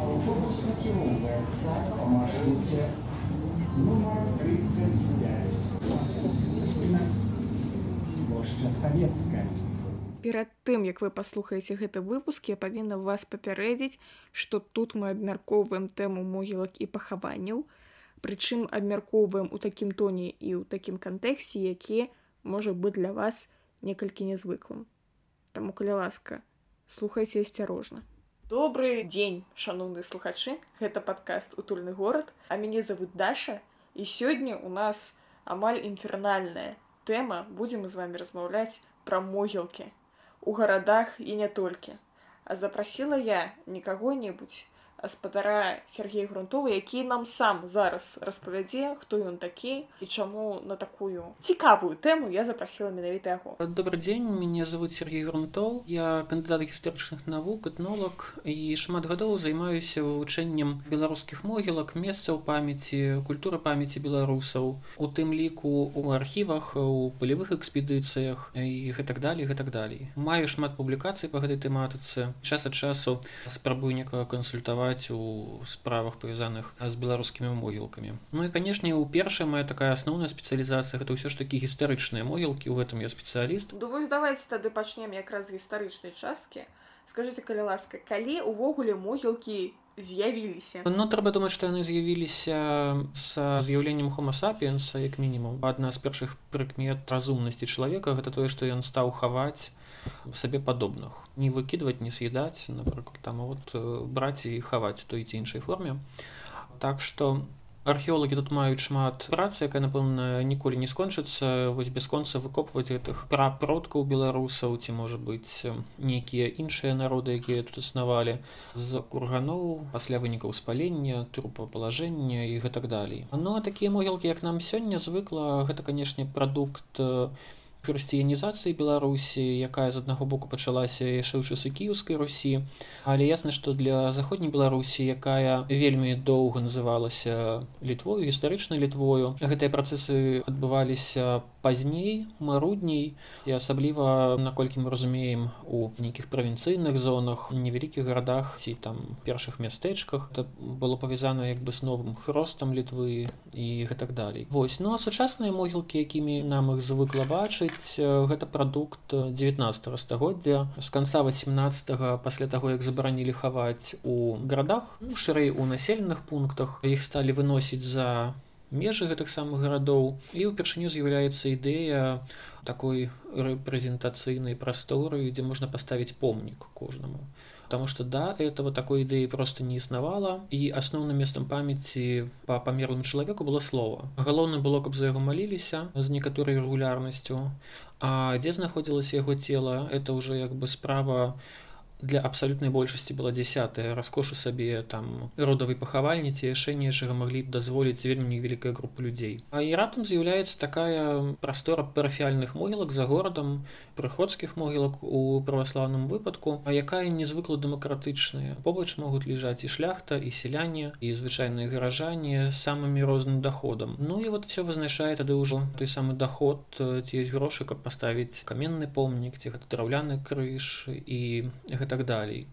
Автобус накіроўваецца па маршруце нумар 35. Плошча савецкая. Перад тым, як вы паслухаеце гэты выпуск, я павінна вас папярэдзіць, што тут мы абмяркоўваем тэму могілак і пахаванняў, прычым абмяркоўваем у такім тоне і ў такім кантэксце, які можа быць для вас некалькі нязвыклым. Таму калі ласка, слухайце асцярожна. Добры дзень, шаноўныя слухачы, гэта падкаст утульны горад, а мяне завуць Даша і сёння у нас амаль інфернальная тэма будзем з вами размаўляць пра могілкі у гарадах і не толькі. А запрасіла я не каго-небудзь, гаспадара Сергей грунтовы які нам сам зараз распавядзе хто ён такі і чаму на такую цікавую тэму я запрасила менавіта яго. Добрый дзень мяне зовут Сергей грунтоў я кандыдат гістарычных навук этнолог і шмат гадоў займаюся вывучэннем беларускіх могілак месцаў памяці культуры памяці беларусаў у тым ліку у архівах у палявых экспедыцыях і гэтак далей гэтак далей маю шмат публікацый по гэтай тэматыцы час ад часу спрабую некага кансультаваць працаваць у справах павязаных з беларускімі могілкамі Ну і канешне у першая моя такая асноўная спецыялізацыя гэта ўсё ж такі гістарычныя могілкі у гэтым я спецыяліст ну, давайте тады пачнем якраз гістарычнай часткі скажите калі ласка калі увогуле могілкі з'явіліся Ну трэба думаць што яны з'явіліся са з'яўленнем хомасапіенса як мінімум. Адна з першых прыкмет разумнасці чалавека гэта тое што ён стаў хаваць сабе падобных не выкідваць не съедаць напрыклад там вот э, браць і хаваць той ці іншай форме. Так что археолагі тут маюць шмат працы якая напэўна ніколі не скончыцца вось бясконца выкопваць гэтых прапродкаў беларусаў ці можа быць нейкія іншыя народы якія тут існавалі з курганоў пасля вынікаў спалення трупапалажэння і гэтак далей. Ну а такія могілкі як нам сёння звыкла гэта канешне прадукт у хрысціянізацыі беларусі якая з аднаго боку пачалася яшчэ ў часы кіеўскай русі. Але ясна што для заходняй беларусі якая вельмі доўга называлася літвою гістарычнай літвою гэтыя працэсы адбываліся пазней марудней. І асабліва наколькі мы разумеем у нейкіх правінцыйных зонах невялікіх гарадах ці там першых мястэчках это было павязана як бы с новым хростам літвы і гэтак далей. Вось. Ну а сучасныя могілкі якімі нам іх звыкла бачыць мовіць гэта прадукт 19 стагоддзя. З канца 18 пасля таго як забаранілі хаваць у гарадах ну, шырэй у населеных пунктах іх сталі выносіць за межы гэтых самых гарадоў. І ўпершыню з'яўляецца ідэя такой рэпрэзентацыйнай прасторы дзе можна паставіць помнік кожнаму потому что да этого такой ідэі просто не існавала і асноўным месцам памяці по памерлым чалавеку было слова галоўна было каб за яго маліліся з некаторай рэгулярнасцю а дзе знаходзілася яго цела это уже як бы справа у для абсалютнай большасці была десятая раскошу сабе там родавай пахавальніцы яшчэ нечага маглі б дазволіць вельмі невялікая група людзей. А і раптам з'яўляецца такая прастора парафіяльных могілак за горадам прыходскіх могілак у праваслаўным выпадку а якая незвыкла дэмакратычная. Побач могуць лежаць і шляхта і сяляне і звычайныя гаражанне самымі розным доходам ну і вот все вызначае тады ўжо той самы доход ці ёсць грошы каб паставіць каменны помнік ці гэта драўляны крыж і гэта так далей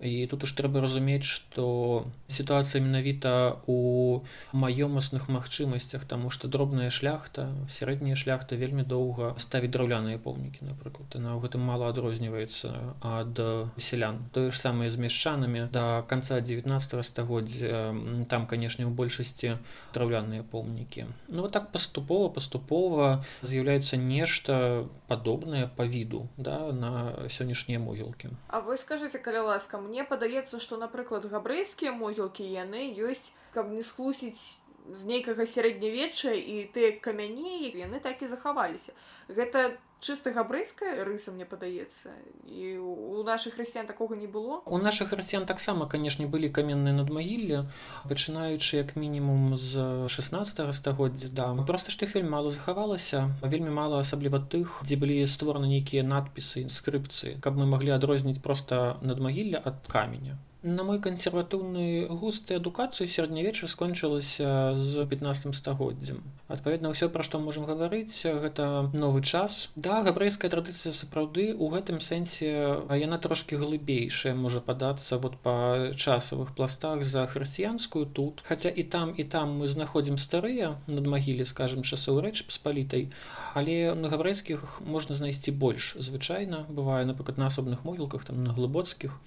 і тут уж трэба разумець что сітуацыя менавіта у маёмасных магчымасцях тому что дробная шляхта сярэдняя шляхта вельмі доўга ставіць драўляныя помнікі напрыклад на гэтым мало адрозніваецца ад сялян. Тое ж самае з мешчанамі до конца 19 стагоддзя там канешне у большасці драўляныя помнікі ну вот так паступова паступова з'яўляецца нешта падобнае по віду да на сённяшнія могілкі. А вы скажите каля ласка мне мне падаецца што напрыклад габрэйскія могілкі яны ёсць каб не схлусіць з нейкага сярэднявечча і тыя камяні яны так і захаваліся. Гэта чыста габрэйская рыса мне падаецца і у наших хрысціян такога не было. У наших хрысціян таксама канешне былі каменныя надмагілля пачынаючы як мінімум з 16 стагоддзя да. Просто ж тых вельмі мало захавалася вельмі мала асабліва тых дзе былі створаны нейкія надпісы інскрыпцыі каб мы маглі адрозніць просто надмагілля ад каменя. На мой кансерватыўны густ і адукацыю сярэднявечча скончылася з 15 стагоддзям. Адпаведна ўсё пра што можам гаварыць гэта новы час. Да габрэйская традыцыя сапраўды у гэтым сэнсе яна трошки глыбейшая можа падацца вот па часавых пластах за хрысціянскую тут. Хаця і там і там мы знаходзім старыя над магіле скажем часоў рэч паспалітай але на габрэйскіх можна знайсці больш звычайна. Бывае напрыклад на асобных могілках там на глыбоцкіх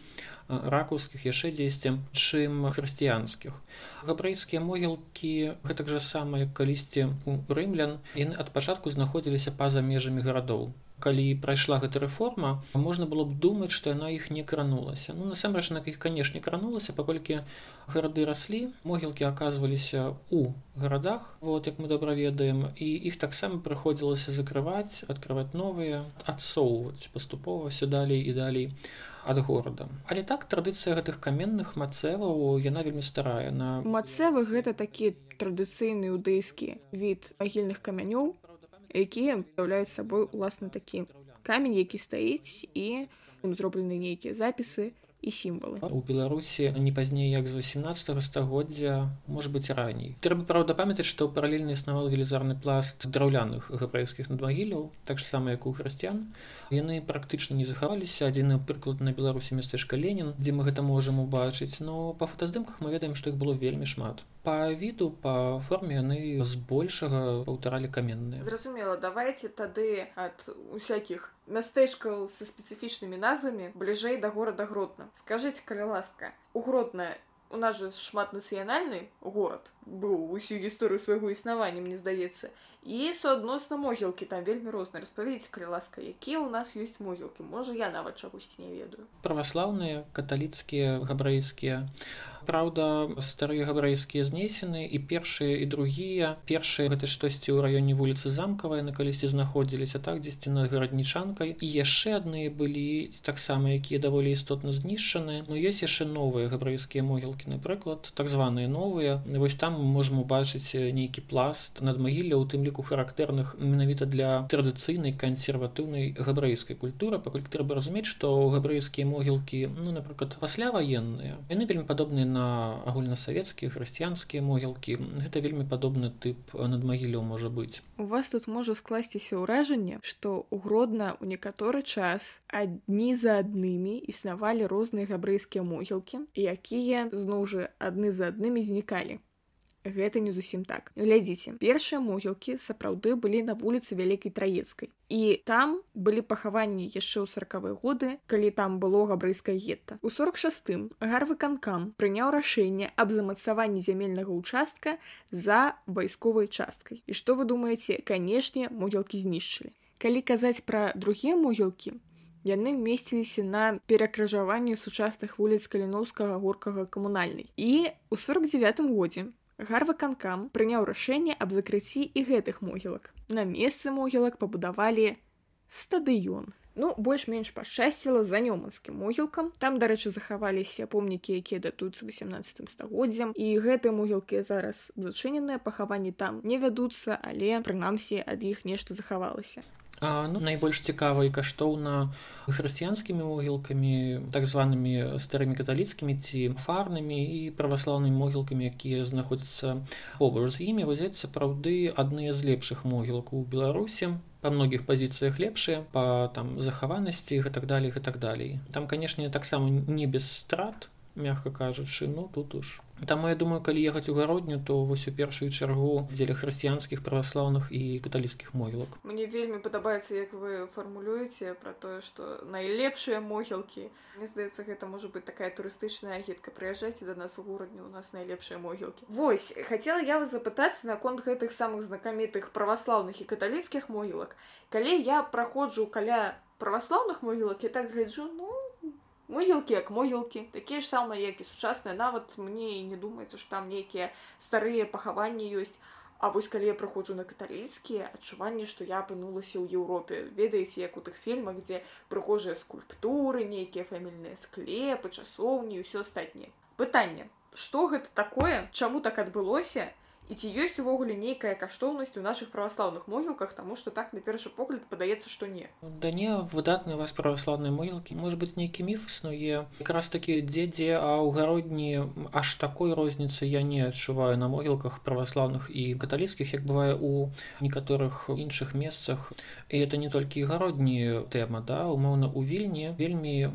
ракускіх яшчэ дзесьці чым хрысціянскіх. Габрэйскія могілкі гэтак жа сама як калісьці у рымлян яны ад пачатку знаходзіліся па-за межамі гарадоў. Калі прайшла гэта рэформа можна было б думаць што яна іх не кранулася. Ну насамрэч на іх канешне кранулася паколькі гарады раслі могілкі аказваліся у гарадах вот як мы добра ведаем і іх таксама прыходзілася закрываць открываць новыя адсоўваць паступова все далей і далей ад горада. Але так традыцыя гэтых каменных мацэваў яна вельмі старая на мацэвы гэта такі традыцыйны іўдыйскі від агільных камянёў якія уяўляюць сабой уласна такі камень які стаіць і зроблены нейкія запісы і сімвалы у беларусі не пазней як з 18 стагоддзя может быть раней. Трэба праўда памятаць што паралельна існаваў велізарны пласт драўляных габрэйскіх надмагіляў так ж сама як у хрысціян яны практычна не захаваліся. Адзіны прыклад на беларусі местэчка ленін дзе мы гэта можам убачыць. Но па фотаздымках мы ведаем што іх было вельмі шмат па віду па форме яны збольшага паўтаралі каменныя зразумела давайте тады ад усякіх мястэчкаў са спецыфічнымі назвамі бліжэй да горада гродна. Скажитеце калі ласка у гродна у нас же шматнацыянальны горад быў усю гісторыю свайго існавання мне здаецца і суадносна могілкі там вельмі розныя распаведзіце калі ласка якія ў нас ёсць могілкі можа я нават чагосьці не ведаю праваслаўныя каталіцкія габрэйскія Праўда, старыя габрэйскія знесены і першыя і другія. Першыя гэта штосьці ў раёне вуліцы замкавая, на калісьці знаходзіліся так дзесьці над гараднічанкай. І яшчэ адныя былі таксама, якія даволі істотна знішчаны. Ну ёсць яшчэ новыя габрэйскія могілкі, напрыклад, так званыя новыя. Вось там мы можам убачыць нейкі пласт над магілля, у тым ліку характэрных менавіта для традыцыйнай кансерватыўнай габрэйскай культуры, паколькі трэба разумець, што габрэйскія могілкі, ну, напрыклад, пасля ваенныя, яны вельмі падобныя на агульнасавецкія хрысціянскія могілкі. Гэта вельмі падобны тып надмагілляў можа быць. У вас тут можа скласціся ўражанне што у гродна у некаторы час адні за аднымі існавалі розныя габрэйскія могілкі якія зноў жа адны за аднымі знікалі гэта не зусім так. Глядзіце першыя могілкі сапраўды былі на вуліцы вялікай траецкай. І там былі пахаванні яшчэ ў сорокавыя годы калі там было габрэйскае гетта. У 46 гарвы канкам прыняў рашэнне аб замацаванні зямельнага участка за вайсковай часткай. І што вы думаеце? Канешне могілкі знішчылі. Калі казаць пра другія могілкі яны месціліся на перакрыжаванні сучасных вуліц каліноўскага горкага камунальнай. І у 49 годзе Гарваканкам прыняў рашэнне аб закрыцці і гэтых могілак. На месцы могілак пабудавалі стадыён. Ну, больш-менш пашчасціла за нёманскім могілкам. Там, дарэчы, захаваліся помнікі, якія датуюцца 18 стагоддзям. І гэтыя могілкі зараз зачыненыя, пахаванні там не вядуцца, але прынамсі ад іх нешта захавалася. А, ну, найбольш цікава і каштоўна хрысціянскімі могілкамі так званымі старымі каталіцкімі ці фарнымі і праваслаўнымі могілкамі якія знаходзяцца побач з імі. Вазяць сапраўды адныя з лепшых могілак у беларусі. Па многіх пазіцыях лепшыя па там захаванасці гэтак далей гэтак далей. Там канешне таксама не без страт мягко кажучы ну тут уж Таму я думаю калі ехаць у гародню то вось у першую чаргу дзеля хрысціянскіх праваслаўных і каталіцкіх могілак. Мне вельмі падабаецца як вы фармулюеце пра тое што найлепшыя могілкі. Мне здаецца гэта можа быть такая турыстычная агітка. Прыязджайце да нас у горадню у нас найлепшыя могілкі. Вось хацела я вас запытаць наконт гэтых самых знакамітых праваслаўных і каталіцкіх могілак. Калі я праходжу каля праваслаўных могілак я так гляджу ну могілкі як могілкі такія ж самыя як і сучасныя нават мне не думаецца што там нейкія старыя пахаванні ёсць А вось калі я праходжу на каталіцкія адчуванне што я апынулася ў Еўропе ведаеце як у тых фільмах дзе прыгожыя скульптуры нейкія фамільныя склепы часоўні ўсё астатніе пытанне што гэта такое? Чаму так адбылося і ці ёсць увогуле нейкая каштоўнасць у нашых праваслаўных могілках таму што так на першы погляд падаецца што не. Да не выдатныя вас праваслаўныя могілкі может быть нейкі міф існуе якраз такі дзе дзе а ў гародні аж такой розніцы я не адчуваю на могілках праваслаўных і каталіцкіх як бывае у некаторых іншых месцах. І это не толькі гародні тэма да умоўна у вільні вельмі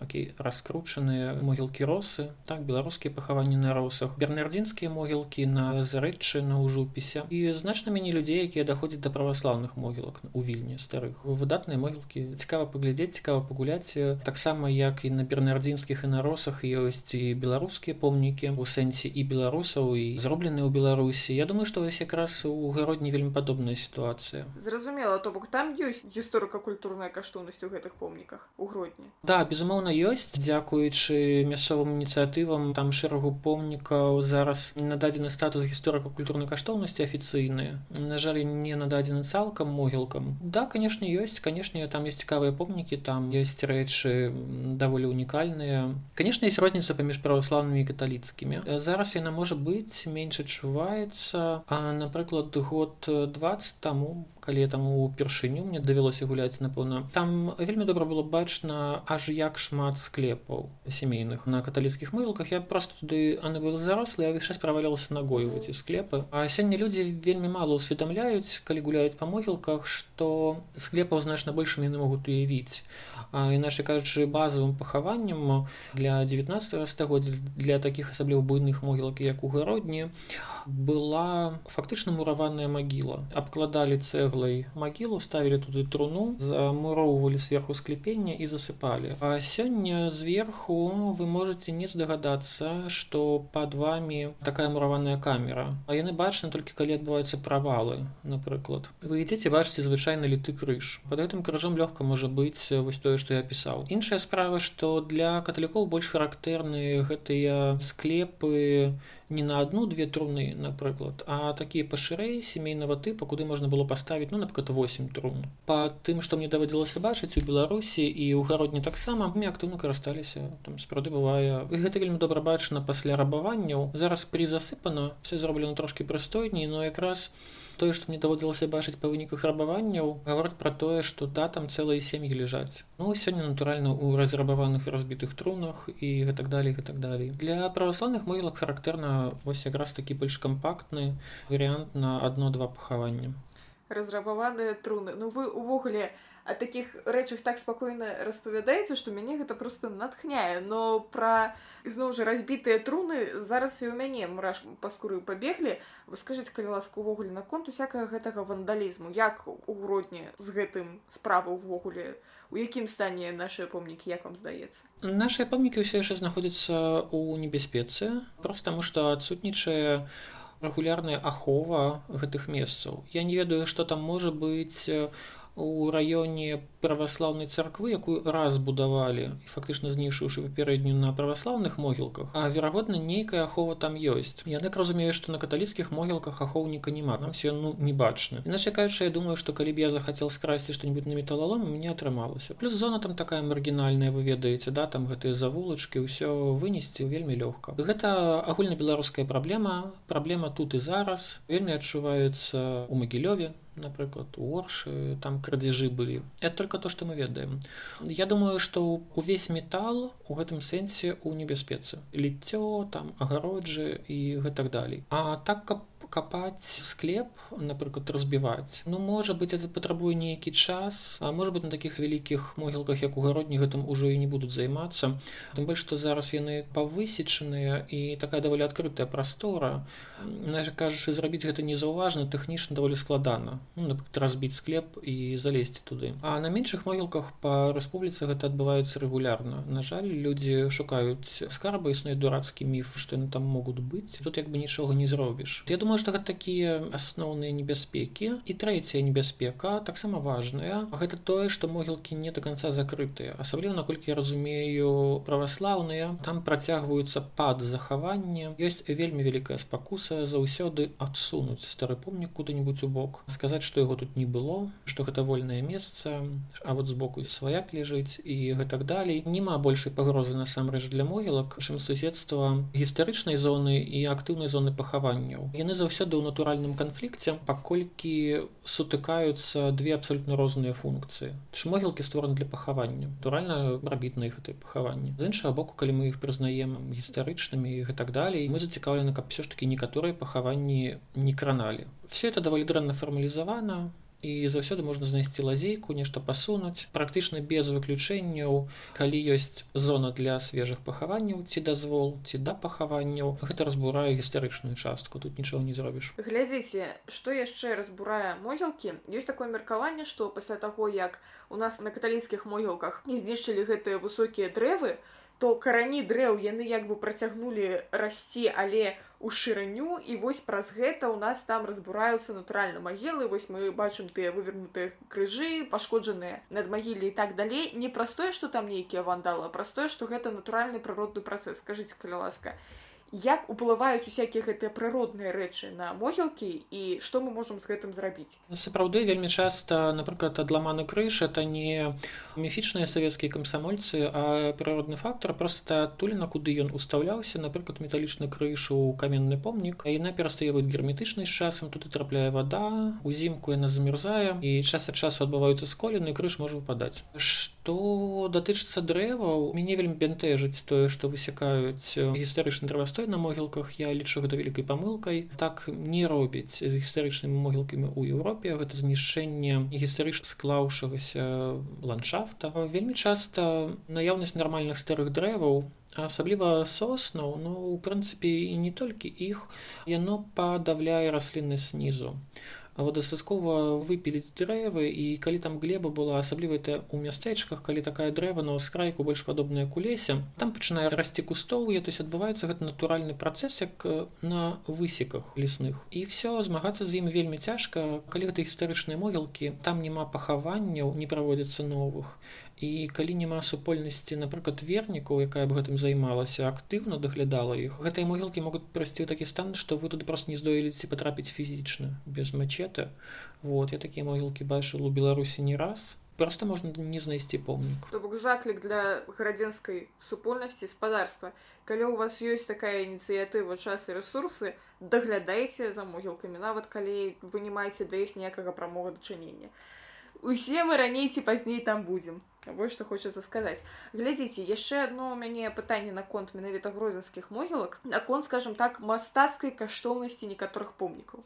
окей раскручаныя могілкі росы так беларускія пахаванні на росах бернардзінскія могілкі на зарэчы на ўжупісе і значна мяне людзей якія даходзяць да праваслаўных могілак у вільні старых. Выдатныя могілкі. Цікава паглядзець цікава пагуляць. Таксама як і на бернардзінскіх і на росах ёсць і беларускія помнікі у сэнсе і беларусаў і зробленыя ў беларусі. Я думаю што вось якраз у гародні вельмі падобная сітуацыя. Зразумела то бок там ёсць гісторыка-культурная каштоўнасць у гэтых помніках у гродні? Да безумоўна безумоўна ёсць. Дзякуючы мясцовым ініцыятывам там шэрагу помнікаў зараз нададзены статус гісторыка-культурнай каштоўнасці афіцыйныя на жаль не нададзены цалкам могілкам. Да канешне ёсць канешне там есть цікавыя помнікі там ёсць рэчы даволі унікальныя. Канешне есть розніца паміж праваслаўнымі каталіцкімі. Зараз яна можа быць менш адчуваецца. Напрыклад год 20 таму калі там упершыню мне давялося гуляць напэўна. Там вельмі добра было бачна аж як шмат склепаў сямейных. На каталіцкіх мылках я просто туды она была зарослы я яшчэ справалялася ногой в эти склепы. А сёння людзі вельмі мала усведамляюць калі гуляюць па могілках что склепаў значна больш яны могуць уявіць. Іначе кажучы базовым пахаваннем для 19 стагоддзя для таких асабліў буйных могілак як у гародні была фактычна мураваная магіла. Абкладалі цэглы круглай магілу ставілі туды труну замуроўвалі сверху склепення і засыпалі а сёння зверху вы можете не здагадацца что под вами такая мураваная камера. А яны бачны толькі калі адбываюцца правалы напрыклад вы ідзеце бачыце звычайны літы крыж под гэтым крыжом лёгка можа быць вось тое что я пісаў іншая справа что для каталікоў больш характэрны гэтыя склепы не на одну-две труны напрыклад а такія пашырэй сямейнага тыпа куды можна было паставіць ну напрыклад 8 трун по тым што мне даводзілася бачыць у беларусі і ў гародні таксама мы актыўна карысталіся там справды бывае гэта вельмі добра бачна пасля рабаванняў зараз пры засыпана все зроблена трошки прыстойней но якраз тое што мне даводзілася бачыць па выніках рабаванняў гавораць пра тое што да там цэлыя сем'і ляжаць ну сёння натуральна у разрабаваных разбітых трунах і гэтак далей і так далей. Для праваслаўных могілак характэрна вось якраз такі больш кампактны варыянт на одно-два пахавання разрабаваныя труны. Ну вы увогуле о таких рэчах так спакойна распавядаеце што мяне гэта просто натхняе но пра ізноў жа разбітыя труны зараз і ў мяне мураш па скуры пабеглі вы скажыце калі ласка увогуле наконт усякага гэтага вандалізму як у гродні з гэтым справа ўвогуле у у якім стане нашыя помнікі як вам здаецца? Нашыя помнікі ўсё яшчэ знаходзяцца ў небяспецы просто таму што адсутнічае рэгулярная ахова гэтых месцаў. Я не ведаю што там можа быць у раёне праваслаўнай царквы якую раз будавалі фактычна знішыўшы папярэднюю на праваслаўных могілках а верагодна нейкая ахова там ёсць. Я так разумею што на каталіцкіх могілках ахоўніка няма нам все ну не бачна. Іначе кажучы я думаю што калі б я захацеў скрасці што-нибудь на металалом мне атрымалася. Плюс зона там такая маргінальная вы ведаеце да там гэтыя завулачкі ўсё вынесці вельмі лёгка. Гэта агульнабеларуская праблема. Праблема тут і зараз. Вельмі адчуваецца у магілёве напрыклад оршы там крадзежы былі это только то что мы ведаем. Я думаю что увесь метал у гэтым сэнсе у небяспецы ліццё там агароджы і гэтак далей а так каб капаць склеп напрыклад разбіваць ну можа быть это патрабуе нейкі час а может быть на таких вялікіх могілках як у гародні гэтым ужо і не будуць займацца тым больш што зараз яны павысечаныя і такая даволі адкрытая прастора нават кажаш зрабіць гэта незаўважна тэхнічна даволі складана ну, разбіць склеп і залезці туды а на меншых могілках по рэспубліцы гэта адбываецца рэгулярна на жаль людзі шукаюць скарбы існуе дурацкі міф што яны там могуць быць тут як бы нічога не зробіш я думаю што гэта такія асноўныя небяспекі і трэцяя небяспека таксама важная гэта тое што могілкі не до конца закрытыя асабліва наколькі я разумею праваслаўныя там працягваюцца пад захаванне ёсць вельмі вялікая спакуса заўсёды адсунуць стары помнік куды-нибудь у бок. Сказаць што яго тут не было што гэта вольнае месца а вот збоку сваяк ляжыць і гэтак далей няма большай пагрозы насамрэч для могілак чым суседства гістарычнай зоны і актыўнай зоны пахаванняў яны за заўсёды ў натуральным канфлікце паколькі сутыкаюцца две абсолютно розныя функцыі могілкі створаны для пахавання натуральна рабіць на іх гэтай пахаванні з іншага боку калі мы іх прызнаем гістарычнымі і так далей мы зацікаўлены каб все ж таки некаторыя пахаванні не краналі. Все это даволі дрэнна фармалізавана і заўсёды можна знайсці лазейку нешта пасунуць практычна без выключэнняў калі ёсць зона для свежых пахаванняў ці дазвол ці да пахаванняў гэта разбурае гістарычную частку тут нічого не зробіш глядзіце што яшчэ разбурае могілкі ёсць такое меркаванне што пасля таго як у нас на каталійскіх могілках не знішчылі гэтыя высокія дрэвы то карані дрэў яны як бы працягнулі расці але у шырыню і вось праз гэта ў нас там разбураюцца натуральна магілы. Вось мы бачым тыя вывернутыя крыжы пашкоджаныя над магілі і так далей. Не праз тое што там нейкія вандалы праз тое што гэта натуральны прыродны працэс. Скажитеце каля ласка як уплываюць усякія гэтыя прыродныя рэчы на могілкі і што мы можам з гэтым зрабіць. Сапраўды вельмі часта напрыклад адламаны крыж это не міфічныя савецкія камсамольцы а прыродны фактор просто адтуліна куды ён устаўляўся напрыклад металічны крыж у каменны помнік яна перастае быць герметычнай з часам тут і трапляе вода узімку яна замерзае і час ад часу адбываюцца сколіны крыж можа выпадаць. Што датычыцца дрэваў мяне вельмі бянтэжыць тое што высякаюць гістарычны дрэвастой настой на могілках. Я лічу гэта вялікай памылкай. Так не робіць з гістарычнымі могілкамі ў Еўропе гэта знішчэнне гістарычна склаўшагася ландшафта. Вельмі часта наяўнасць нармальных старых дрэваў асабліва соснаў ну у прынцыпе і не толькі іх яно падаўляе расліны снізу дастаткова выпіліць дрэвы і калі там глеба была асабліва это у мястэчках калі такая дрэва на ўскрайку больш падобная кулесе там пачынае расці кустоўе то есть адбываецца гэта натуральны працэс як на высеках лесных. І все змагацца з ім вельмі цяжка калі гэта гістарычныя могілкі там няма пахаванняў не праводзіцца новых. І калі няма супольнасці напрыклад вернікаў якая б гэтым займалася актыўна даглядала іх гэтыя могілкі могуць прасці ў такі стан што вы туды просто не здоіліце патрапіць фізічна без мачета вот я такія могілкі бачыў у беларусі не раз. Просто можна не знайсці помнік. То бок заклік для градзенскай супольнасці спадарства калі у вас ёсць такая ініцыятыва час і ресурсы даглядайце за могілкамі нават калі вы не маеце да іх ніякага прамога дачынення. Усе мы раней ці пазней там будзем. Вось што хочацца сказаць. Глядзіце яшчэ одно у мяне пытанне наконт менавіта грозенскіх могілак. Наконт скажем так мастацкай каштоўнасці некаторых помнікаў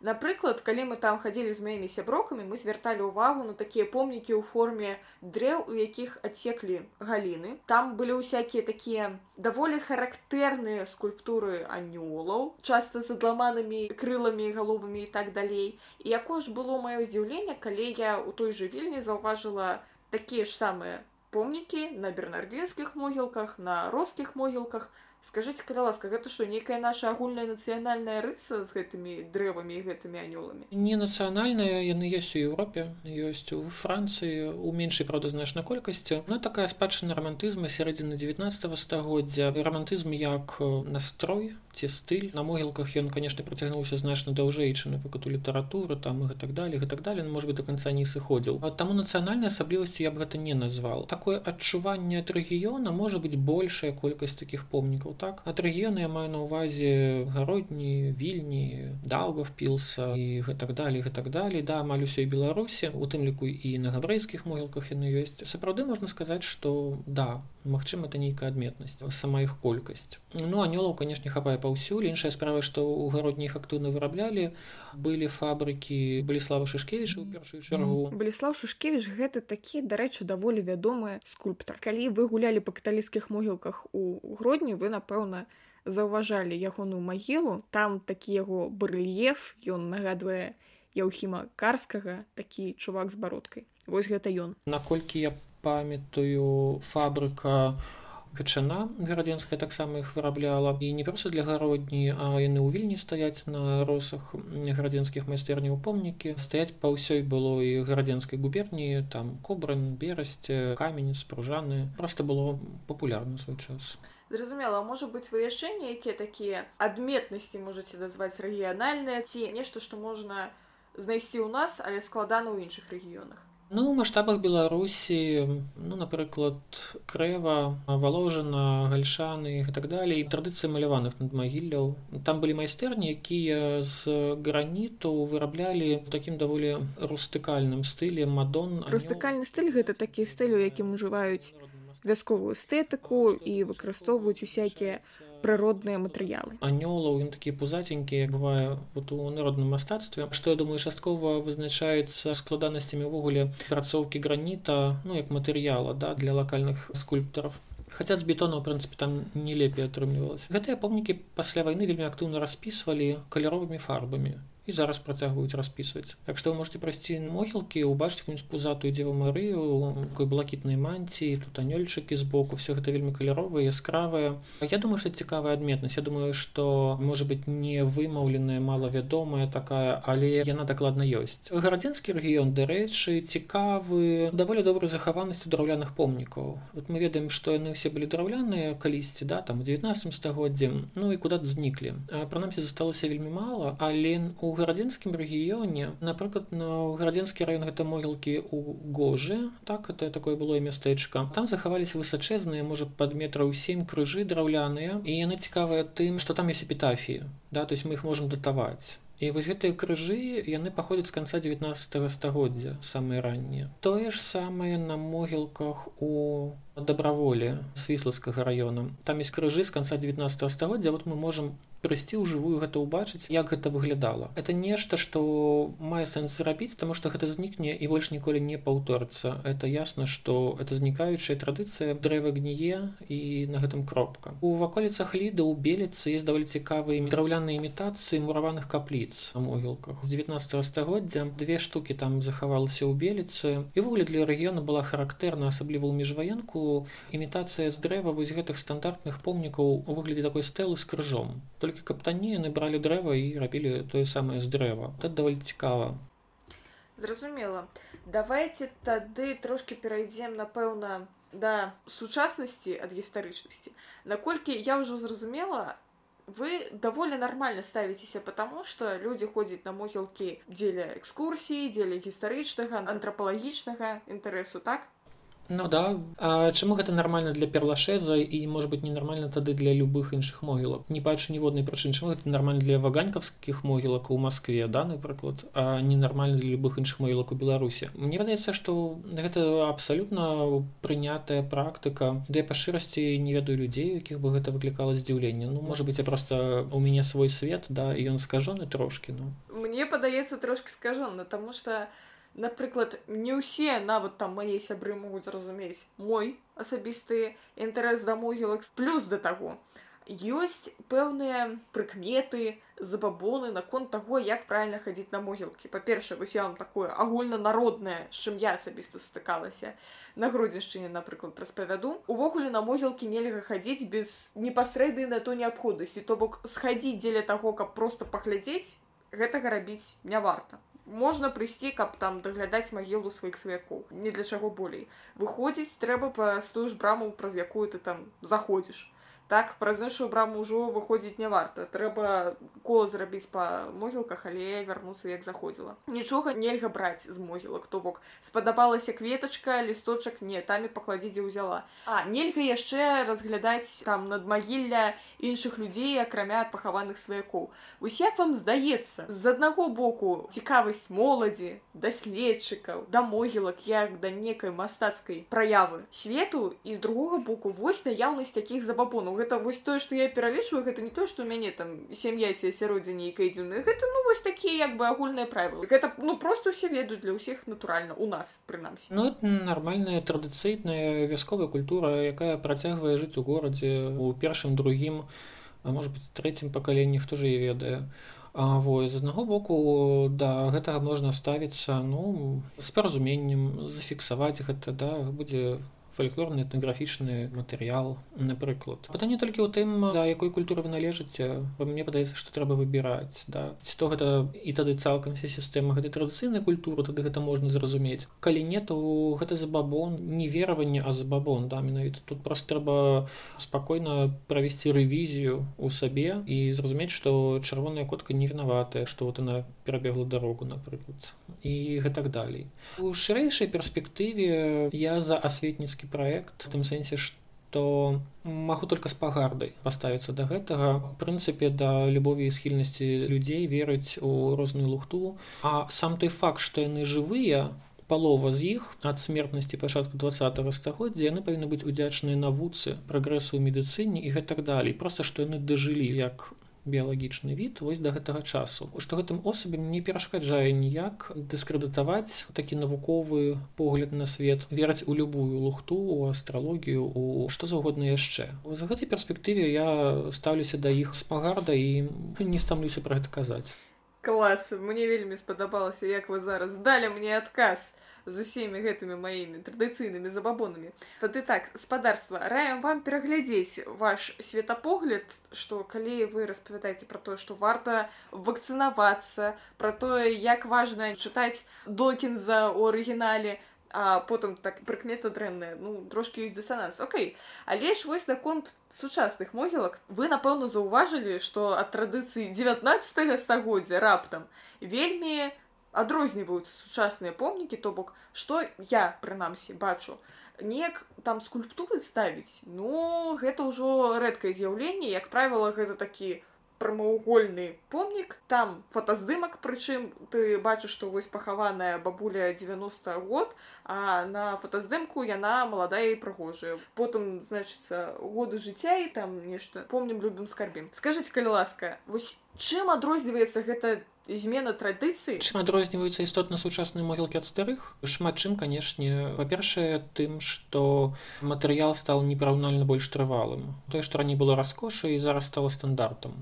Напрыклад, калі мы там хадзілі з маімі сяброкамі, мы звярталі ўвагу на такія помнікі ў форме дрэў, у якіх адсеклі галіны. Там былі ўсякія такія даволі характэрныя скульптуры анёлаў, часта з адламанымі крыламі, галовамі і так далей. І якое ж было маё здзіўленне, калі я ў той жа вільні заўважыла такія ж самыя помнікі на бернардзінскіх могілках, на роскіх могілках, скажитеце калі ласка гэта што нейкая наша агульная нацыянальная рыса з гэтымі дрэвамі і гэтымі анёламі? Не нацыянальная яны ёсць у Еўропе ёсць у францыі у меншай правда значна колькасці. Но такая спадчына романтызма сярэдзіны 19 стагоддзя. Романтызм як настрой ці стыль. На могілках ён конечно працягнуўся значна даўжэй чым напрыклад у літаратуры там і так далее так далее может быть до конца не сыходзіў. А таму нацыянальнай асаблівасцю я б гэта не назвал такое адчуванне ад рэгіёна можа быть большая колькасць таких помнікаў помнікаў так. Ад рэгіёны я маю на увазе гародні вільні даўгов пілса і гэтак далей гэтак далей. Да амаль усёй беларусі у тым ліку і на габрэйскіх могілках яны ёсць. Сапраўды можна сказаць что да Магчыма это нейкая адметнасць сама іх колькасць. Ну анёлаў канешне хапае паўсюль. Іншая справа што ў гародні іх актыўна выраблялі. Былі фабрыкі быліслава шышкевіч у першую чаргу. Быліслав шушкевич гэта такі дарэчы даволі вядомы скульптар. Калі вы гулялі па каталійскіх могілках у гродні вы напэўна заўважалі ягоную магілу. Там такі яго барэльеф ён нагадвае яўхіма карскага такі чувак з бародкай. Вось гэта ён. Наколькі я памятаю фабрыка ветчына гарадзенская таксама іх вырабляла. І не проста для гародні а яны ў вільні стаяць на росах гарадзенскіх майстэрняў. Помнікі стаяць па ўсёй было і гарадзенскай губерніі. Там кобран берасці каменец пружаны просто было папулярна свой час. Зразумела можа быть вы яшчэ нейкія такія адметнасці можаце дазваць рэгіянальныя ці нешта што можна знайсці ў нас але складана ў іншых рэгіёнах Ну, у маштабах Беларусі, ну, напрыклад, крэва, валожана, гальшаны і так далей. Традыцыі маляваных над магілляў. Там былі майстэрні, якія з граніту выраблялі такім даволі рустыкальным стылі мадон. Рустыкальны стыль гэта такі стыль, у якім ужываюць вясковую эстэтыку і выкарыстоўваюць усякія прыродныя матэрыялы анёлаў ён такія пузаценькія бывае вот у народным мастацтве што я думаю часткова вызначаецца складанасцямі ўвогуле працоўкі граніта ну як матэрыяла да для лакальных скульптараў Хаця з бетона, у прынцыпе, там не лепей атрымлівалася. Гэтыя помнікі пасля вайны вельмі актыўна распісвалі каляровымі фарбамі і зараз працягваюць распісваць так што вы можете прайсці могілкі убачыць какую-нибудь пузатую дзеву марыю такой блакітнай манціі тут анёльчыкі збоку все гэта вельмі каляровыя яскравыя я думаю что цікавая адметнасць. Я думаю что можа быть не вымаўленая малавядомая такая але яна дакладна ёсць. Гарадзенскі рэгіён дарэчы цікавы даволі добрай захаванасцю драўляных помнікаў. Вот мы ведаем что яны все былі драўляныя калісьці да там у 19 стагоддзе ну і куда зніклі. Прынамсі засталося вельмі мала але у гарадзенскім рэгіёне напрыклад на гарадзенскі раён гэта могілкі у гожы так это такое было мястэчка там захаваліся высачэзныя можа пад метраў сем крыжы драўляныя і яны цікавыя тым што там ёсць эпітафіі да то есть мы іх можемм датаваць І вось гэтыя крыжы яны паходзяць з канца 19 стагоддзя самыя раннія. Тое ж самае на могілках у дабраволі свіслацкага раёна. Там ёсць крыжы з канца 19 стагоддзя, вот мы можам прыйсці ў жывую гэта ўбачыць як гэта выглядала это нешта што мае сэнс зрабіць таму што гэта знікне і больш ніколі не паўторыцца. Это ясна што это знікаючая традыцыя дрэва гніе і на гэтым кропка. У ваколіцах ліда ў беліцы есть даволі цікавыя драўляныя імітацыі мураваных капліц на могілках. З 19 стагоддзя две штукі там захавалася ў беліцы. І ввогуле для рэгіёну была характэрна асабліва ў міжваенку імітацыя з дрэва вось гэтых стандартных помнікаў у выглядзе такой стэлы з крыжом. То толькі каптані яны бралі дрэва і рабілі тое самае з дрэва. Это даволі цікава. Зразумела. Давайте тады трошки перайдзем напэўна да сучаснасці ад гістарычнасці. Наколькі я ўжо зразумела вы даволі нармальна ставіцеся потому что людзі ходзяць на могілкі дзеля экскурсіі дзеля гістарычнага антрапалагічнага інтарэсу так Ну да. А чаму гэта нармальна для перлашеза і может быть ненармальна тады для любых іншых могілак? Не бачу ніводнай прычын чаму гэта нармальна для ваганькаўскіх могілак у Маскве да напрыклад а ненармальна для любых іншых могілак у Беларусі? Мне падаецца што гэта абсалютна прынятая практыка. Да па шчырасці не ведаю людзей якіх бы гэта выклікала здзіўленне. Ну можа быть я просто у мяне свой свет да і ён скажоны трошки ну. Мне падаецца трошки скажона тому что напрыклад не ўсе нават там мае сябры могуць зразумець мой асабісты інтарэс да могілак плюс да таго ёсць пэўныя прыкметы забабоны наконт таго як правильно хадзіць на могілкі па-першае вось я вам такое агульнанароднае з чым я асабіста сутыкалася на гродзеншчыне напрыклад распавяду увогуле на могілкі нельга хадзіць без непасрэднай на то неабходнасці то бок схадзіць дзеля таго каб просто паглядзець гэтага рабіць не варта можна прыйсці каб там даглядаць магілу сваіх сваякоў не для чаго болей. Выходзіць трэба праз тую ж браму праз якую ты там заходзіш так праз іншую браму ўжо выходзіць не варта трэба кола зрабіць па могілках але вярнуцца як заходзіла нічога нельга браць з могілак то бок спадабалася кветачка лісточак не тамі пакладзідзе ўзяла а нельга яшчэ разглядаць там над магілля іншых людзей акрамя ад пахаваных сваякоў вось як вам здаецца з аднаго боку цікавасць моладзі даследчыкаў да могілак як да некай мастацкай праявы свету і з другога боку вось наяўнасць такіх забабонаў гэта вось тое што я пералічваю гэта не то што ў мяне там сям'я ці асяроддзе нейкай дзіўная гэта ну вось такія як бы агульныя правілы гэта ну просто ўсе ведаюць для ўсіх натуральна у нас прынамсі ну нармальная традыцыйная вясковая культура якая працягвае жыць у горадзе у першым другім а может быть трэцім пакаленні хто ж я ведае А во з аднаго боку да гэтага можна ставіцца ну з паразуменнем зафіксаваць гэта да будзе фальклорны этнаграфічны матэрыял напрыклад пытанне толькі ў тым да якой культуры вы належыце мне падаецца што трэба выбіраць да. То гэта і тады цалкам вся сістэма гэтай традыцыйнай культуры тады гэта можна зразумець. Калі не то гэта забабон не вераванне а забабон да менавіта. Тут просто трэба спакойна правесці рэвізію у сабе і зразумець што чырвоная котка не вінаватая што вот она перабегла дарогу напрыклад і гэтак далей. У шырэйшай перспектыве я за асветніцкі проект в тым сэнсе что магу только з пагардай паставіцца да гэтага. В прынцыпе да любові і схільнасці людзей верыць у розную лухту. А сам той факт што яны жывыя палова з іх ад смертнасці пачатку два стагоддзя яны павінны быць удзячныя навуцы прагрэсу ў медыцыне і гэтак далей. Просто што яны дажылі як біялагічны від вось да гэтага часу. Што гэтым особям не перашкаджае ніяк дыскрэдытаваць такі навуковы погляд на свет вераць у любую лухту у астралогію у што заўгодна яшчэ. За гэтай перспектыве я стаўлюся да іх спагарда і не стамлюся пра гэта казаць. Клас! Мне вельмі спадабалася як вы зараз далі мне адказ з усімі гэтымі маімі традыцыйнымі забабонамі тады так спадарства раем вам пераглядзець ваш светапогляд што калі вы распавядаеце пра тое што варта вакцынавацца пра тое як важна чытаць докін за у арыгінале а потым так прыкмета дрэнная ну трошки ёсць дысананс. Окей але ж вось наконт сучасных могілак вы напэўна заўважылі што ад традыцыі 19 стагоддзя раптам вельмі адрозніваюцца сучасныя помнікі то бок што я прынамсі бачу? Неяк там скульптуры ставіць ну гэта ўжо рэдкае з'яўленне. Як правіла гэта такі прамавугольны помнік. Там фотаздымак прычым ты бачыш што вось пахаваная бабуля 90 год а на фотаздымку яна маладая і прыгожая. Потым значыцца годы жыцця і там нешта. Помнім любім скарбім. Скажитеце калі ласка вось чым адрозніваецца гэта змена традыцыі чым адрозніваюцца істотна сучасныя могілкі ад старых шмат чым канешне па-першае тым што матэрыял стал непараўнальна больш трывалым тое што раней было раскоша і зараз стала стандартам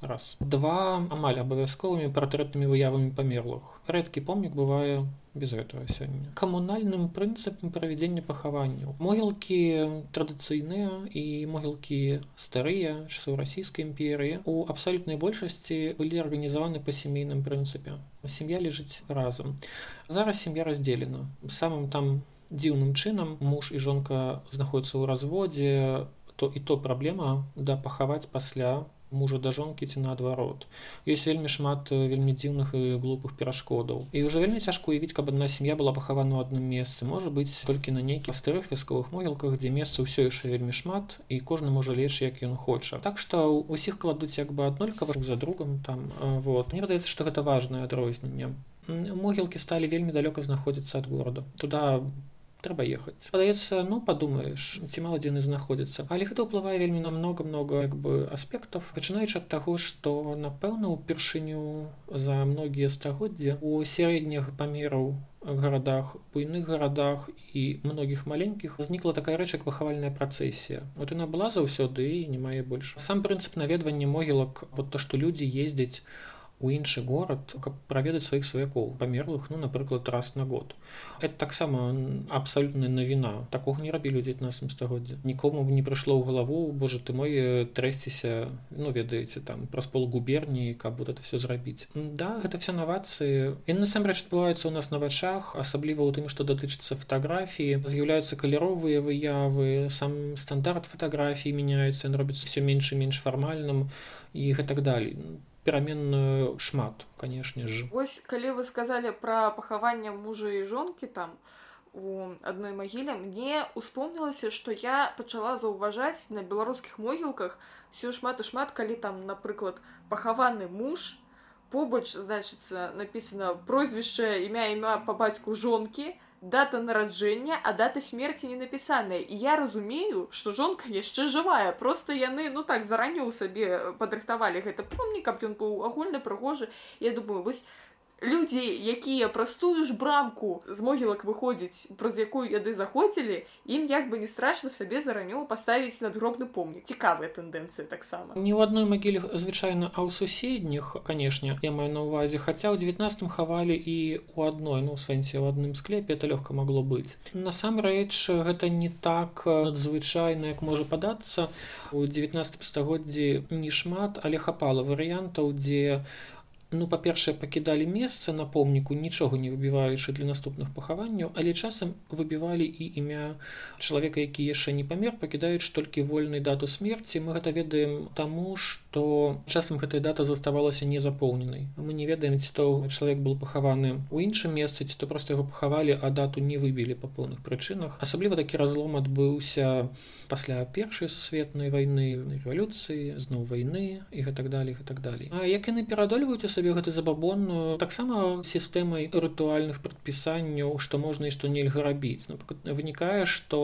раз. Два амаль абавязковымі партрэтнымі выявамі памерлых. Рэдкі помнік бывае без этого сёння. Камунальным прынцыпам правядзення пахаванняў. Могілкі традыцыйныя і могілкі старыя часу расійскай імперыі. У абсалютнай большасці былі арганізаваны па сямейным прынцыпе. Сям'я лежыць разам. Зараз сям'я раздзелена. Самым там дзіўным чынам муж і жонка знаходзяцца ў разводзе то і то праблема да пахаваць пасля мужа да жонкі ці наадварот ёсць вельмі шмат вельмі дзіўных і глупых перашкодаў. І ўжо вельмі цяжка уявіць каб адна сям'я была пахавана ў адным месцы. Можа быць толькі на нейкіх старых вясковых могілках дзе месца ўсё яшчэ вельмі шмат і кожны можа лечь як ён хоча. Так што ўсіх кладуць як бы аднолькава за другом там вот. Мне падаецца што гэта важное адрозненне. Могілкі сталі вельмі далёка знаходзіцца ад горада. Туда трэба ехаць падаецца ну падумаеш ці мала дзены знаходзіцца але гэта ўплывае вельмі на много много як бы аспектов. Пачынаючы ад таго што напэўна упершыню за многія стагоддзя у сярэдніх памераў гарадах буйных гарадах і многіх маленькіх знікла такая рэч як пахавальная працэсія. Вот яна была заўсёды і не мае больш. Сам прынцып наведвання могілак вот то што людзі ездзяць у у іншы горад каб праведаць сваіх сваякоў памерлых ну напрыклад раз на год. Это таксама абсалютная навіна. Такога не рабілі 19 стагоддзя нікому б не прыйшло ў галаву Боже ты мой трэсціся ну ведаеце там праз пол губерніі каб вот это все зрабіць да гэта все навацыі. І насамрэч адбываюцца ў нас на вачах асабліва ў тым што датычыцца фатаграфіі. З'яўляюцца каляровыя выявы сам стандарт фатаграфіі мяняецца робіцца все менш і менш фармальным і гэтак далей пераменную шмат канешне ж. Ось калі вы сказали про пахаванне мужа і жонкі там у адной магіле мне успомнілася что я пачала заўважаць на беларускіх могілках все шмат і шмат калі там напрыклад пахаваны муж побач значыцца написано прозвішча імя імя по бацьку жонкі дата нараджэння а дата смерти не напісаная і я разумею что жонка яшчэ жывая просто яны ну так заранее у сабе падрыхтавалі гэта помнік каб ён быў агульна прыгожы я думаю вось людзі якія праз тую ж брамку з могілак выходзіць праз якую яды заходзілі ім як бы не страшна сабе заранёў паставіць надгробны помнік. Цікавыя тэндэнцыі таксама. Не ў адной магіле звычайна а ў суседніх канешне я маю на увазе хаця ў 19 хавалі і у адной ну сэнсе ў адным склепе это лёгка магло быць. Насамрэч гэта не так надзвычайна як можа падацца. У 19 стагоддзі не шмат але хапала варыянтаў дзе у ну па-першае пакідалі месца на помніку нічога не выбіваючы для наступных пахаванняў але часам выбівалі і імя чалавека які яшчэ не памер пакідаюць толькі вольнай дату смерці. Мы гэта ведаем таму што часам гэтая дата заставалася незапоўненай. Мы не ведаем ці то чалавек был пахаваны у іншым месцы ці то просто яго пахавалі а дату не выбілі па поўных прычынах. Асабліва такі разлом адбыўся пасля першай сусветнай вайны рэвалюцыі зноў вайны і гэтак далей і так далей. А як яны перадольваюць сабе гэта забабонную таксама сістэмай рытуальных прадпісанняў што можна і што нельга рабіць. Вынікае што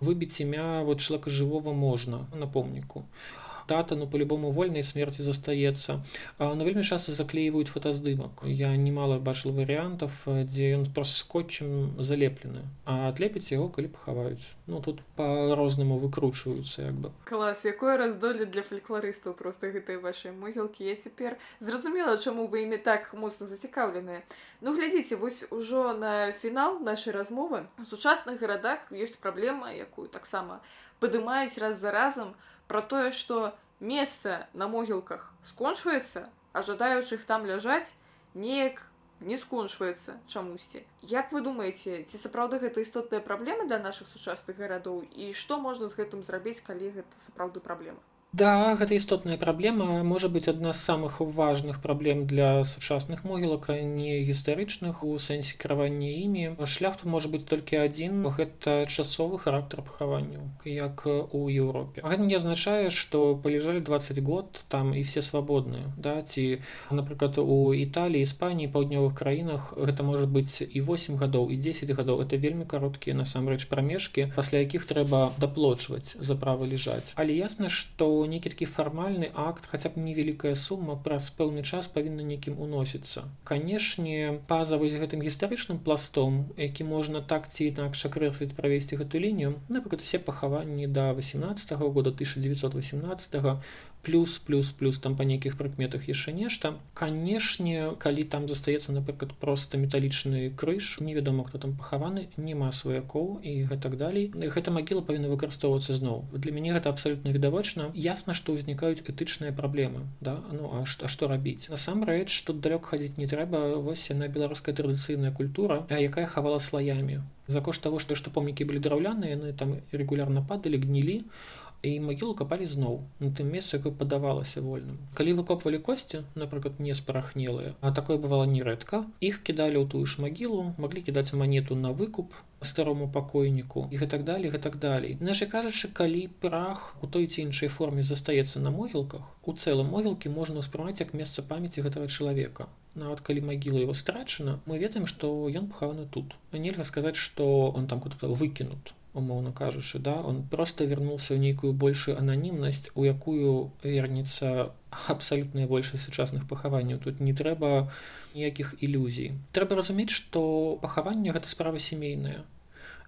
выбіць імя вот чалавека жывого можна на помніку. а дата ну по-любому вольнай смерти застаецца на вельмі часто заклеиваюць фотаздымак. Я немало бачыл варыянтов дзе ён праз скотчем залеплены а отлепіць яго калі пахаваюць. Ну тут по-рознаму выкручваюцца як бы. Клас якое раздоле для фальклорыстаў просто гэтай вашай могілкі. Я цяпер зразумела чаму вы імі так моцна зацікаўленыя. Ну глядзіце вось ужо на фінал нашай размовы. У сучасных гарадах ёсць праблема якую таксама падымаюць раз за разам. у про тое что месца на могілках скончваецца а жадаючых там ляжаць неяк не скончваецца чамусьці. Як вы думаеце ці сапраўды гэта істотная праблема для наших сучасных гарадоў і што можна з гэтым зрабіць калі гэта сапраўды праблема Да, гэта істотная праблема. Можа быць адна з самых важных праблем для сучасных могілак не гістарычных у сэнсе кіравання імі. Шлях тут можа быць толькі адзін гэта часовы характар пахаванняў як у Еўропе. Гэта не азначае што палежалі 20 год там і все свабодныя да ці напрыклад у італіі іспаніі паўднёвых краінах гэта можа быць і 8 гадоў і 10 гадоў. Это вельмі кароткія насамрэч прамежкі пасля якіх трэба даплочваць за права лежаць. Але ясна што нейкі такі фармальны акт хаця б невялікая сума праз пэўны час павінна нейкім уносіцца канешне паза вось гэтым гістарычным пластом які можна так ці інакш акрэсліць правесці гэту лінію напрыклад усе пахаванні да 18 -го года 1918 плюс плюс плюс там па нейкіх прыкметах яшчэ нешта канешне калі там застаецца напрыклад просто металічны крыж невядома хто там пахаваны няма сваякоў і гэтак далей гэта магіла павінна выкарыстоўвацца зноў для мяне гэта абсалютна відавочна ясна што ўзнікаюць этычныя праблемы да? Ну а што што рабіць насамрэч тут далёк хадзіць не трэба вось яна беларуская традыцыйная культура якая хавала слаямі за кошт того што што помнікі былі драўляныя яны там регулярна падалі гнілі а і магілу капалі зноў на тым месцы якое падавалася вольным. Калі выкопвалі косці напрыклад не спарахнелыя а такое бывало нерэдка іх кідалі ў тую ж магілу маглі кідаць манету на выкуп старому пакойніку і гэтак далей гэтак далей наша кажучы калі прах у той ці іншай форме застаецца на могілках у цэлым могілкі можна ўспрымаць як месца памяці гэтага чалавека нават калі магіла его страчана мы ведаем што ён пахаваны тут. Нельга сказаць што он там куда-то выкінут умоўно кажучы да он просто вернулся ў нейкую большую ананімнасць у якую вернется абсалютная большасць сучасных пахаванняў тут не трэба ніякіх ілюзій трэба разумець что пахаванне гэта справа сямейная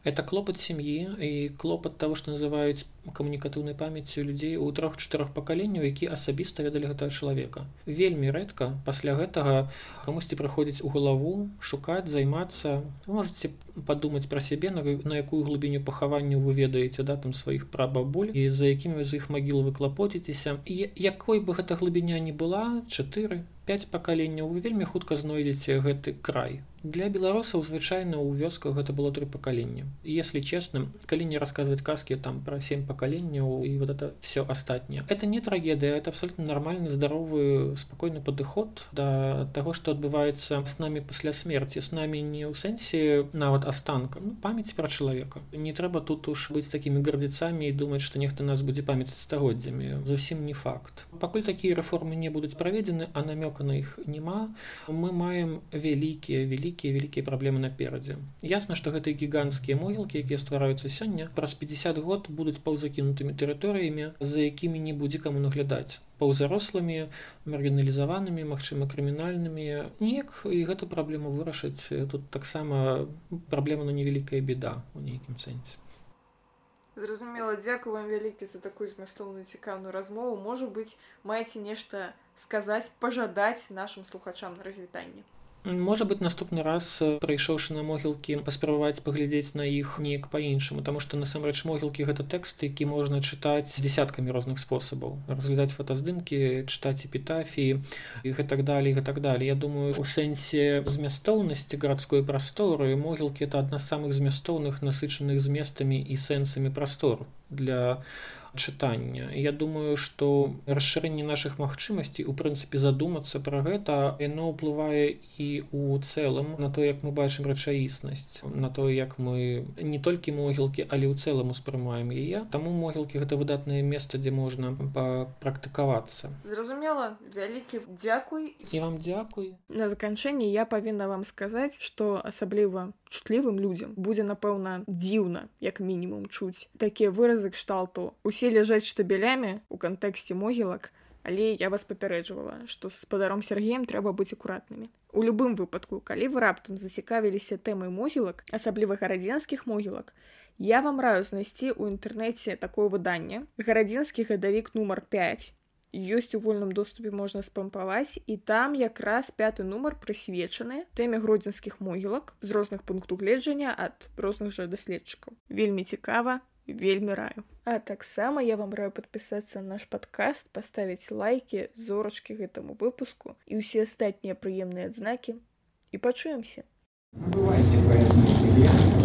это клопат сям'і і клопат того что называюць камунікатыўнай памяццю людзей у трох-чатырох пакаленняў які асабіста ведалі гэтага чалавека. Вельмі рэдка пасля гэтага камусьці праходзіць у галаву шукаць займацца. Можете падумаць пра сябе на, на якую глыбіню пахаванню вы ведаеце да там сваіх прабабуль і за якімі з іх магіл вы клапоціцеся. І якой бы гэта глыбіня не была 4 5 пакаленняў вы вельмі хутка знойдзеце гэты край. Для беларусаў звычайна ў вёсках гэта было тры пакалення если честным калі не расказваць казкі там про 7 пакаленняў і вот это все астатняе. Это не трагедыя это абсолютно нормальны здаровы спакойны падыход да таго что адбываецца с нами пасля смерти. С нами не ў сэнсе нават астанка ну, памяць про чалавека. Не трэба тут уж быць такими гардзіцамі і думаць что нехта нас будзе памятаць стагоддзямі. Зусім не факт. Пакуль такія рэформы не будуць праведзены а намёк іх няма мы маем вялікія вялікія вялікія праблемы наперадзе ясна што гэтыя гіганцкія могілкі якія ствараюцца сёння праз 50 год будуць паўзакінутымі тэрыторыямі за якімі не будзе каму наглядаць паўзарослымі маргіналізаванымі магчыма крымінальнымі неяк і гэту праблему вырашыць тут таксама праблема на невялікая беда у нейкім сэнсе Зразумела, дзякую вам вялікі за такую змястоўную цікаўную размову. Можа быць, маеце нешта сказаць, пажадаць нашым слухачам на развітанне. Можа быць наступны раз прыйшоўшы на могілкі паспрабаваць паглядзець на іх неяк па-іншаму таму што насамрэч могілкі гэта тэкст які можна чытаць десяткамі розных спосабаў разглядаць фотаздымкі чытаць эпітафіі і гэтак далей гэтак далей Я думаю у сэнсе змястоўнасці гарадской прасторы могілкі это адна з самых змястоўных насычаных зместамі і сэнсамі прастору для чытання. Я думаю што расшырэнне наших магчымасцей у прынцыпе задумацца пра гэта яно ўплывае і у цэлым на то як мы бачым рэчаіснасць на то як мы не толькі могілкі але ў цэлым успрымаем яе. Таму могілкі гэта выдатнае месца дзе можна папрактыкавацца. Зразумела. Вялікі дзякуй. І вам дзякуй. На заканчэнне я павінна вам сказаць што асабліва чутлівым людзям будзе напэўна дзіўна як мінімум чуць такія выразы кшталту. Усе усе ляжаць штабелямі у кантэксце могілак, але я вас папярэджвала, што з спадаром Сергеем трэба быць акуратнымі. У любым выпадку, калі вы раптам зацікавіліся тэмай могілак, асабліва гарадзенскіх могілак, я вам раю знайсці ў інтэрнэце такое выданне. гарадзенскі гадавік нумар 5 ёсць у вольным доступе можна спампаваць і там якраз пяты нумар прысвечаны тэме гродзенскіх могілак з розных пунктаў гледжання ад розных жа даследчыкаў. Вельмі цікава, вельмі раю. А таксама я вам раю падпісацца на наш падкаст, паставіць лайкі, зорачкі гэтаму выпуску і ўсе астатнія прыемныя адзнакі і пачуемся. Бывайце, паэзны